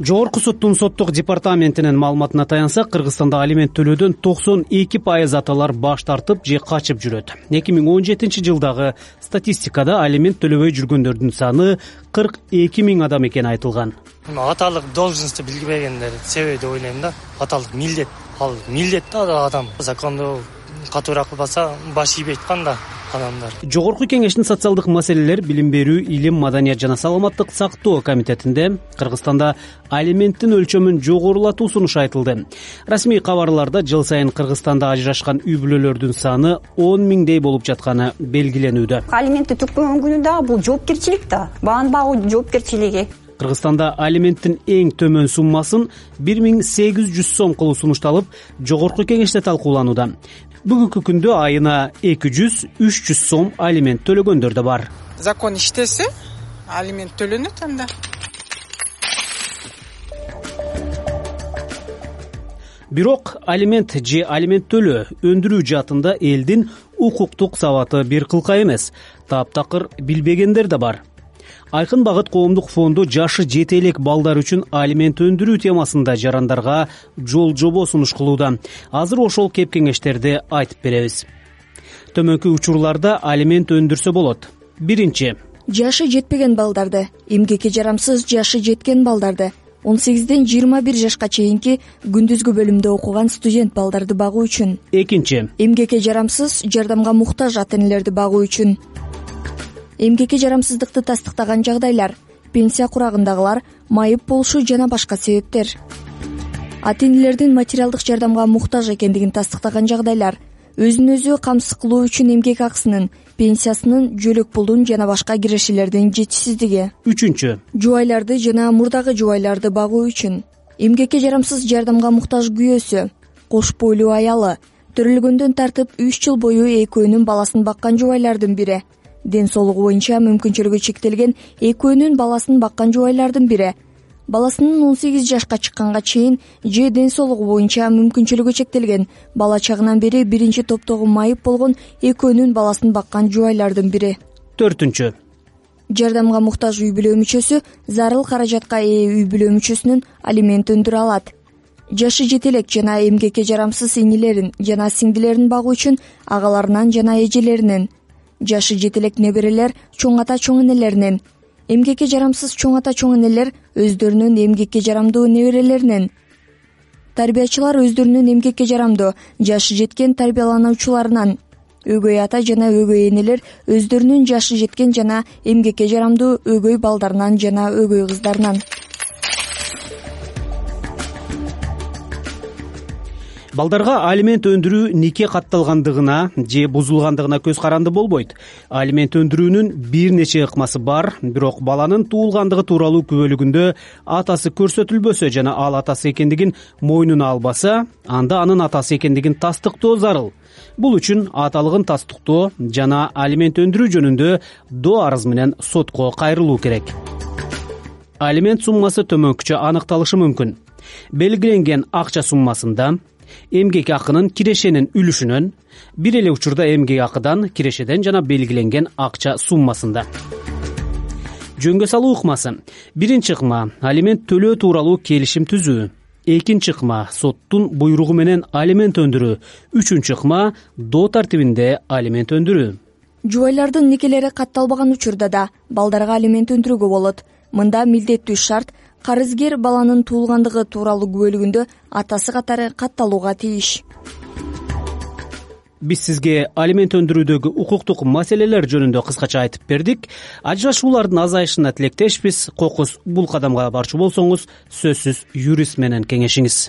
жогорку соттун соттук департаментинин маалыматына таянсак кыргызстанда алимент төлөөдөн токсон эки пайыз аталар баш тартып же качып жүрөт. Эки миң он жетинчи жылдагы статистикада алимент төлөбөй жүргөндөрдүн саны кырк эки миң адам экени айтылган. Аталык должностьту билбегендер себеби деп ойлойм да аталык милдет. Ал милдет да адам законду катуураак кылбаса баш ийбейт кандай адамдар. Жогорку кеңештин социалдык маселелер билим берүү илим маданият жана саламаттык сактоо комитетинде кыргызстанда алименттин өлчөмүн жогорулатуу сунушу айтылды. Расмий кабарларда жыл сайын кыргызстанда ажырашкан үй бүлөлөрдүн саны он миңдей болуп жатканы белгиленүүдө. Алиментти төкпөгөн күнү дагы бул жоопкерчилик да бааны багуу жоопкерчилиги. Кыргызстанда алименттин эң төмөн суммасын бир миң сегиз жүз сом кылуу сунушталып жогорку кеңеште талкууланууда бүгүнкү күндө айына эки жүз үч жүз сом алимент төлөгөндөр да бар. Закон иштесе алимент төлөнөт анда. Бирок алимент же алимент төлөө өндүрүү жаатында элдин укуктук сабаты бир кылка эмес. Таптакыр билбегендер да бар айкын багыт коомдук фонду жашы жете элек балдар үчүн алимент өндүрүү темасында жарандарга жол жобо сунуш кылууда. Азыр ошол кеп кеңештерди айтып беребиз. Төмөнкү учурларда алимент өндүрсө болот. Биринчи. Жашы жетпеген балдарды эмгекке жарамсыз жашы жеткен балдарды он сегизден жыйырма бир жашка чейинки күндүзгү бөлүмдө окуган студент балдарды багуу үчүн. Экинчи. Эмгекке жарамсыз жардамга муктаж ата энелерди багуу үчүн эмгекке жарамсыздыкты тастыктаган жагдайлар пенсия курагындагылар майып болушу жана башка себептер. Ата энелердин материалдык жардамга муктаж экендигин тастыктаган жагдайлар өзүн өзү камсыз кылуу үчүн эмгек акысынын пенсиясынын жөлөк пулдун жана башка кирешелердин жетишсиздиги. Үчүнчү. Жубайларды жана мурдагы жубайларды багуу үчүн эмгекке жарамсыз жардамга муктаж күйөөсү кош бойлуу аялы төрөлгөндөн тартып үч жыл бою экөөнүн баласын баккан жубайлардын бири ден соолугу боюнча мүмкүнчүлүгү чектелген экөөнүн баласын баккан жубайлардын бири. Баласынын он сегиз жашка чыкканга чейин же ден соолугу боюнча мүмкүнчүлүгү чектелген. Бала чагынан бери биринчи топтогу майып болгон экөөнүн баласын баккан жубайлардын бири. Төртүнчү. Жардамга муктаж үй бүлө мүчөсү зарыл каражатка ээ үй бүлө мүчөсүнөн алимент өндүрө алат. Жашы жете элек жана эмгекке жарамсыз инилерин жана сиңдилерин багуу үчүн агаларынан жана эжелеринен жашы жете элек неберелер чоң ата чоң энелеринен. Эмгекке жарамсыз чоң ата чоң энелер өздөрүнүн эмгекке жарамдуу неберелеринен. Тарбиячылар өздөрүнүн эмгекке жарамдуу жашы жеткен тарбиялануучуларынан өгөй ата жана өгөй энелер өздөрүнүн жашы жеткен жана эмгекке жарамдуу өгөй балдарынан жана өгөй кыздарынан балдарга алимент өндүрүү нике катталгандыгына же бузулгандыгына көз каранды болбойт. Алимент өндүрүүнүн бир нече ыкмасы бар бирок баланын туулгандыгы тууралуу күбөлүгүндө атасы көрсөтүлбөсө жана ал атасы экендигин мойнуна албаса анда анын атасы экендигин тастыктоо зарыл. Бул үчүн аталыгын тастыктоо жана алимент өндүрүү жөнүндө доо арыз менен сотко кайрылуу керек. Алимент суммасы төмөнкүчө аныкталышы мүмкүн. Белгиленген акча суммасында эмгек акынын кирешенин үлүшүнөн бир эле учурда эмгек акыдан кирешеден жана белгиленген акча суммасында. Жөнгө салуу ыкмасы. Биринчи ыкма алимент төлөө тууралуу келишим түзүү. Экинчи ыкма соттун буйругу менен алимент өндүрүү. Үчүнчү ыкма доо тартибинде алимент өндүрүү. Жубайлардын никелери катталбаган учурда да балдарга алимент өндүрүүгө болот. Мында милдеттүү шарт карызгер баланын туулгандыгы тууралуу күбөлүгүндө атасы катары катталууга тийиш биз сизге алимент өндүрүүдөгү укуктук маселелер жөнүндө кыскача айтып бердик. Ажырашуулардын азайышына тилектешпиз. Кокус бул кадамга барчу болсоңуз сөзсүз юрист менен кеңешиңиз